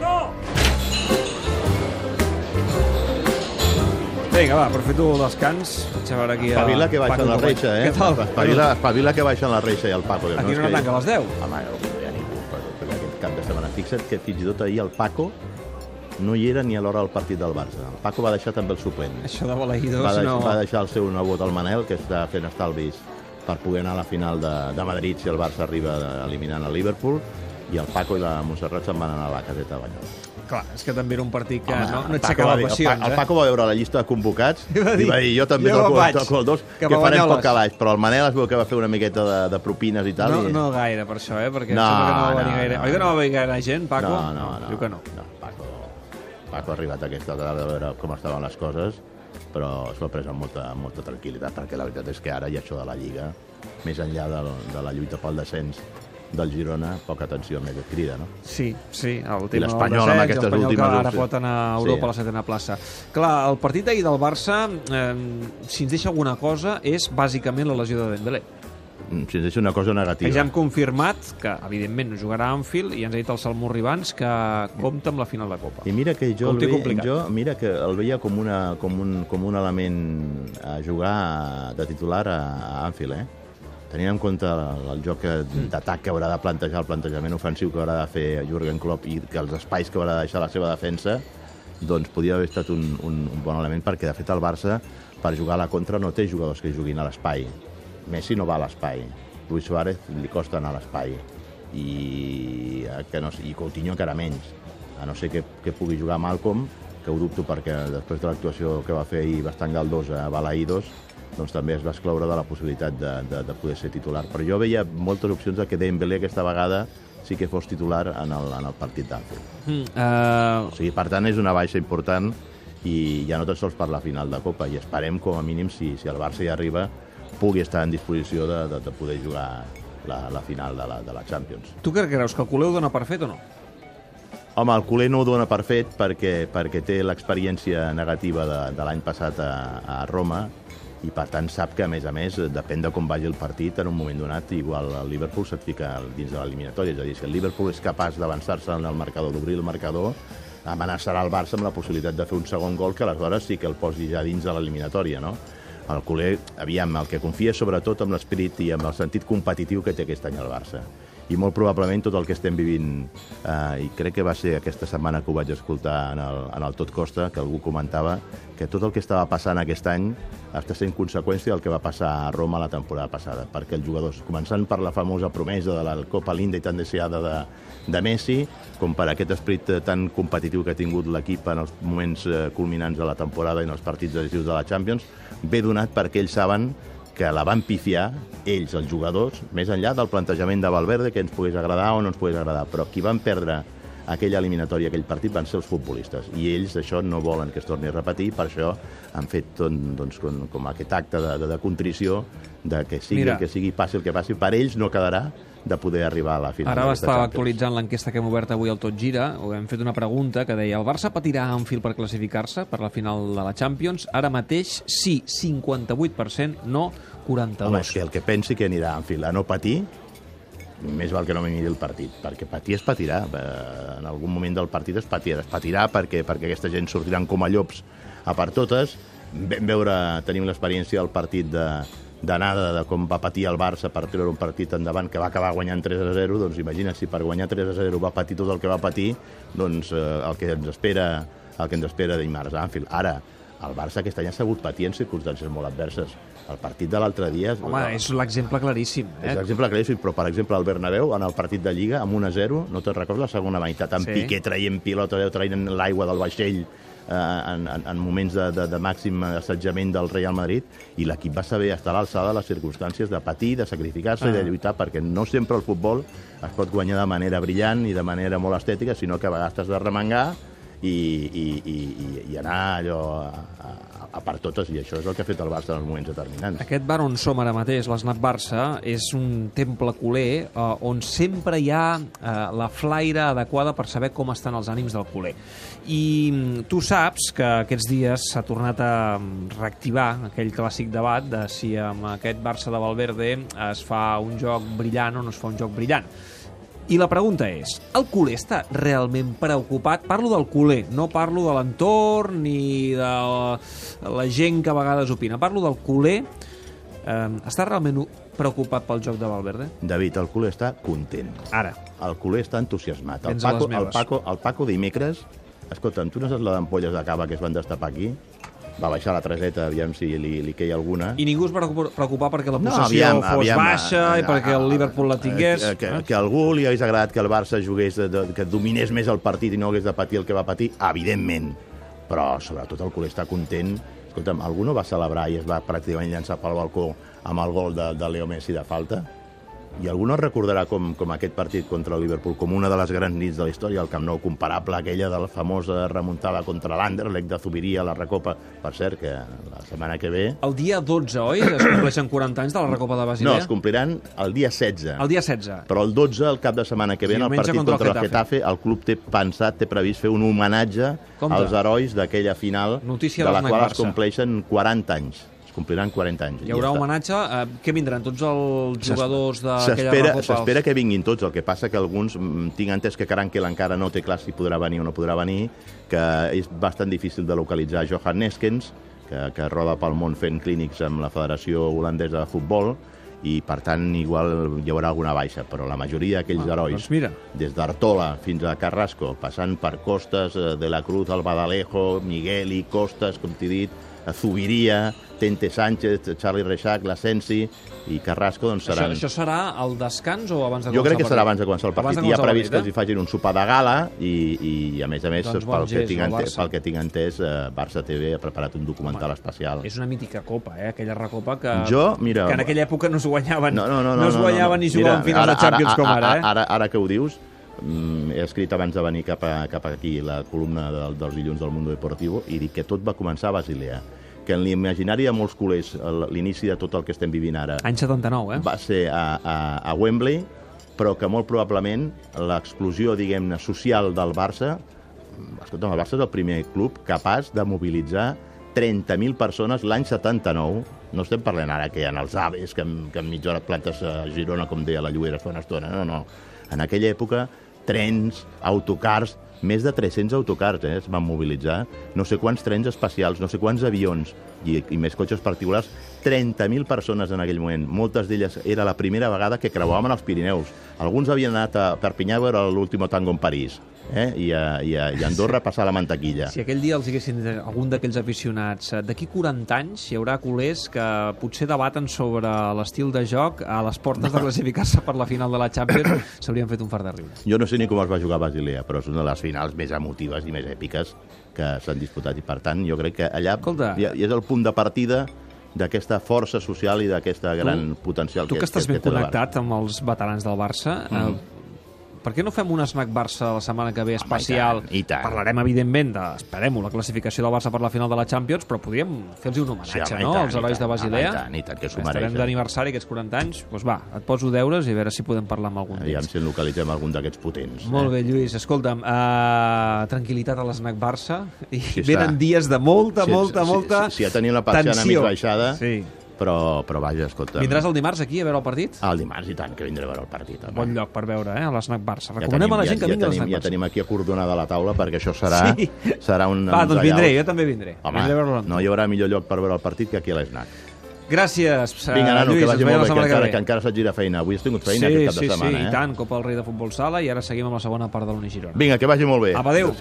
Paco! Vinga, va, aprofito el descans. Vaig a veure aquí... a Espavila que baixa Paco la reixa, eh? Què tal? Espavila, espavila que baixa la reixa i el Paco. Aquí no que- tanca a les 10. Home, no, ja ningú, però, però aquest cap de setmana. Fixa't que fins i tot ahir el Paco no hi era ni a l'hora del partit del Barça. El Paco va deixar també el suplent. Això de balaïdors Va, deix, no... va deixar el seu nebot, el Manel, que està fent estalvis per poder anar a la final de, de Madrid si el Barça arriba de- eliminant el Liverpool i el Paco i la Montserrat se'n van anar a la caseta a banyar. Clar, és que també era un partit que Home, no, no el Paco aixecava el, passions, Pa- el eh? Paco va veure la llista de convocats I va dir, i va dir jo també jo toco, vaig, toco el dos, que, a farem Banyoles. poc calaix. Però el Manel es veu que va fer una miqueta de, de propines i tal. No, i... no gaire, per això, eh? Perquè No, que no va venir no, gaire. no, Oi que no no. va venir gaire gent, Paco? No, no, no. Diu que no. no Paco, Paco ha arribat a aquesta hora de veure com estaven les coses, però s'ho ha pres amb molta, amb molta tranquil·litat, perquè la veritat és que ara hi ha això de la Lliga, més enllà de, de la lluita pel descens del Girona, poca atenció més crida, no? Sí, sí, el tema del amb aquestes l'Espanyol últimes que ara pot anar a Sí. Europa a la setena plaça. Clar, el partit d'ahir del Barça, eh, si ens deixa alguna cosa, és bàsicament la lesió de Dembélé. Mm, Si ens deixa una cosa negativa. ja hem confirmat que, evidentment, no jugarà a Anfield i ens ha dit el Salmó Ribans que compta amb la final de Copa. I mira que jo, el veia, jo mira que el veia com, una, com, un, com un element a jugar de titular a, a Anfield, eh? Tenint en compte el, el joc d'atac que haurà de plantejar, el plantejament ofensiu que haurà de fer Jurgen Klopp i que els espais que haurà de deixar la seva defensa, doncs podria haver estat un, un, un bon element perquè, de fet, el Barça, per jugar a la contra, no té jugadors que juguin a l'espai. Messi no va a l'espai. Luis Suárez li costa anar a l'espai. I, eh, que no, i Coutinho encara menys a no ser que, que pugui jugar Malcolm, que ho dubto perquè després de l'actuació que va fer ahir bastant galdosa a Balaïdos, doncs també es va excloure de la possibilitat de, de, de poder ser titular. Però jo veia moltes opcions de que Dembélé aquesta vegada sí que fos titular en el, en el partit d'Anfield. Mm, uh, O sigui, per tant, és una baixa important i ja no tan sols per la final de Copa i esperem, com a mínim, si, si el Barça hi arriba, pugui estar en disposició de, de, de poder jugar la, la final de la, de la Champions. tu què creus, que el culer ho dona per fet o no? Home, el culer no ho dona per fet perquè, perquè té l'experiència negativa de, de l'any passat a, a Roma i per tant sap que, a més a més, depèn de com vagi el partit, en un moment donat, igual el Liverpool se't fica dins de l'eliminatòria. És a dir, si el Liverpool és capaç d'avançar-se en el marcador, d'obrir el marcador, amenaçarà el Barça amb la possibilitat de fer un segon gol que aleshores sí que el posi ja dins de l'eliminatòria, no? El culer, aviam, el que confia sobretot amb l'esperit i amb el sentit competitiu que té aquest any el Barça i molt probablement tot el que estem vivint eh, i crec que va ser aquesta setmana que ho vaig escoltar en el, en el Tot Costa que algú comentava que tot el que estava passant aquest any està sent conseqüència del que va passar a Roma la temporada passada perquè els jugadors, començant per la famosa promesa de la Copa Linda i tan deseada de, de Messi, com per aquest esperit eh, tan competitiu que ha tingut l'equip en els moments eh, culminants de la temporada i en els partits decisius de la Champions, ve donat perquè ells saben que la van pifiar ells, els jugadors, més enllà del plantejament de Valverde, que ens pogués agradar o no ens pogués agradar, però qui van perdre aquella eliminatòria, aquell partit, van ser els futbolistes. I ells això no volen que es torni a repetir, per això han fet doncs, com, com aquest acte de, de, de contrició de que sigui Mira. el que sigui, passi el que passi, per ells no quedarà de poder arribar a la final. Ara estava actualitzant l'enquesta que hem obert avui al Tot Gira, o hem fet una pregunta que deia el Barça patirà a Anfield per classificar-se per la final de la Champions? Ara mateix sí, 58%, no 42%. Home, és que el que pensi que anirà a Anfield a no patir, més val que no me miri el partit, perquè patir es patirà. Eh, En algun moment del partit es patirà, es patirà perquè, perquè aquesta gent sortiran com a llops a per totes. Vam veure, tenim l'experiència del partit de, d'anada de com va patir el Barça per treure un partit endavant que va acabar guanyant 3 a 0, doncs imagina si per guanyar 3 a 0 va patir tot el que va patir, doncs eh, el que ens espera el que ens espera dimarts a Anfield. Ara, el Barça aquest any ha sabut patir en circumstàncies molt adverses. El partit de l'altre dia... Home, és l'exemple claríssim. És Eh? l'exemple claríssim, però per exemple al Bernabéu, en el partit de Lliga, amb 1 a 0, no te'n recordes la segona meitat, amb Sí. Piqué traient pilota, traient l'aigua del vaixell en, en, en moments de, de, de màxim assetjament del Real Madrid, i l'equip va saber estar a l'alçada de les circumstàncies de patir, de sacrificar-se Ah. i de lluitar, perquè no sempre el futbol es pot guanyar de manera brillant i de manera molt estètica, sinó que a vegades t'has de remengar i, i, i, i- i anar allò a, a, a per totes, i això és el que ha fet el Barça en els moments determinants. Aquest bar on som ara mateix, l'Snap Barça, és un temple culer eh, on sempre hi ha eh, la flaire adequada per saber com estan els ànims del culer. I mm, tu saps que aquests dies s'ha tornat a mm, reactivar aquell clàssic debat de si amb aquest Barça de Valverde es fa un joc brillant o no es fa un joc brillant. I la pregunta és, el culer està realment preocupat? Parlo del culer, no parlo de l'entorn ni de la, la gent que a vegades opina. Parlo del culer. Eh, està realment preocupat pel joc de Valverde? David, el culer està content. Ara. El culer està entusiasmat. El Paco, el. Paco, el Paco dimecres... Escolta'm, tu no saps la d'ampolles de cava que es van destapar aquí? Va baixar la treseta, aviam si li, li queia alguna. I ningú es va preocupa- preocupar perquè la No, possessió aviam, fos aviam, baixa eh, i perquè el Liverpool la tingués. eh, Que, eh? que a algú li hagués agradat que el Barça jugués, de, de, que dominés més el partit i no hagués de patir el que va patir, evidentment. Però, sobretot, el culer està content. Escolta'm, algú no va celebrar i es va pràcticament llançar pel balcó amb el gol de, de Leo Messi de falta? I algú no recordarà com, com aquest partit contra el Liverpool com una de les grans nits de la història, el Camp Nou comparable a aquella de la famosa remuntada contra l'Anderlecht de Zubiria a la Recopa. Per cert, que la setmana que ve... El dia 12, oi? Es compleixen 40 anys de la Recopa de No, Basilea? es compliran el dia 16. El dia 16. Però el 12, el cap de setmana que ve, en el partit contra el contra, el Getafe. Getafe, el club té pensat, té previst fer un homenatge Compte. als herois d'aquella final, Notícia de la qual es compleixen 40 anys. Compliran 40 anys. Hi haurà homenatge. Eh, què vindran? Tots els jugadors d'aquella S'espera Recopa? s'espera que vinguin tots, el que passa que alguns, mm, tinc entès que Carankel encara no té clar si podrà venir o no podrà venir, que és bastant difícil de localitzar Johan Neskens, que, que roda pel món fent clínics amb la Federació Holandesa de Futbol, i per tant igual hi haurà alguna baixa, però la majoria d'aquells Ah, herois, doncs mira. des d'Artola fins a Carrasco, passant per Costes, eh, de la Cruz, el Badalejo, Migueli, Costes, com t'he dit, Zubiria, Tente Sánchez, Charlie Reixac, l'Asensi i Carrasco, doncs Això, seran... això serà el descans o abans de Jo començar crec que serà abans de començar el partit. de Hi ha començar previst que els hi facin un sopar de gala i, i a més a més, Doncs pel, que tinc entès, pel que tinc entès, eh, Barça TV ha preparat un documental especial. És una mítica copa, eh? Aquella recopa que, Jo, mira, que en aquella època no es guanyaven, No, no, no, no, es guanyaven ni jugaven Mira, finals de Champions com ara, eh? Ara, ara que ho dius, he escrit abans de venir cap, a, cap aquí la columna del, dels dilluns del Mundo Deportivo i dic que tot va començar a Basilea que en l'imaginari de molts culers l'inici de tot el que estem vivint ara Any 79, eh? va ser a, a, a Wembley, però que molt probablement l'explosió, diguem-ne, social del Barça, escolta, el Barça és el primer club capaç de mobilitzar 30.000 persones l'any 79. No estem parlant ara que hi ha els aves, que en, que en mitja hora et plantes a Girona, com deia la Lluera fa una estona. No, no. En aquella època, trens, autocars, més de 300 autocars eh, es van mobilitzar, no sé quants trens espacials, no sé quants avions i, i més cotxes particulars, 30.000 persones en aquell moment. Moltes d'elles era la primera vegada que creuaven els Pirineus. Alguns havien anat a Perpinyà a veure l'último tango en París eh? I, a, i, a, i a Andorra a passar la mantequilla. Si aquell dia els haguessin algun d'aquells aficionats eh, d'aquí 40 anys hi haurà culers que potser debaten sobre l'estil de joc a les portes de classificar-se per la final de la Champions s'haurien fet un fart de riure. Jo no sé ni com es va jugar a Basilea, però és una de les finals més emotives i més èpiques que s'han disputat i per tant jo crec que allà Escolta. ha- hi és el punt de partida d'aquesta força social i d'aquesta gran potencial Tu que estàs ben té el Barça. connectat amb els veterans del Barça, Mm. eh, per què no fem un snack Barça la setmana que ve especial? i tant, i tant. Parlarem, evidentment, de, esperem la classificació del Barça per la final de la Champions, però podríem fer-los un homenatge, Sí, home, no?, tant, als herois de Basilea. home, i tant, i tant, que s'ho Estarem mereixen. d'aniversari aquests 40 anys. Doncs va, et poso deures i a veure si podem parlar amb algun Aviam si en localitzem algun d'aquests potents. Molt eh? bé, Lluís. Escolta'm, uh, tranquil·litat a l'esnac Barça i Sí, venen dies de molta, Sí, molta, sí, molta sí, sí, ja tenim la persiana tensió. mig baixada. Sí. Però, però vaja, escolta... Vindràs el dimarts aquí a veure el partit? El dimarts, i tant, que vindré a veure el partit. home. Bon lloc per veure, eh, a l'esnac Barça. Ja Recomanem a la gent que ja, vingui a tenim, l'esnac ja Barça. tenim aquí acordonada la taula perquè això serà, Sí. serà un... Va, doncs vindré, jo també vindré. Home, vindré a veure no hi haurà millor lloc per veure el partit que aquí a l'Snac. Gràcies, eh, Vinga, nano, Lluís. que vagi molt la bé, que setmana encara, que encara se't gira feina. Avui has tingut feina sí, aquest cap sí, de setmana, sí, eh? i tant. Copa del Rei de Futbol Sala i ara seguim amb la segona part de l'Uni Girona. Vinga, que vagi molt bé. Apa, adéu.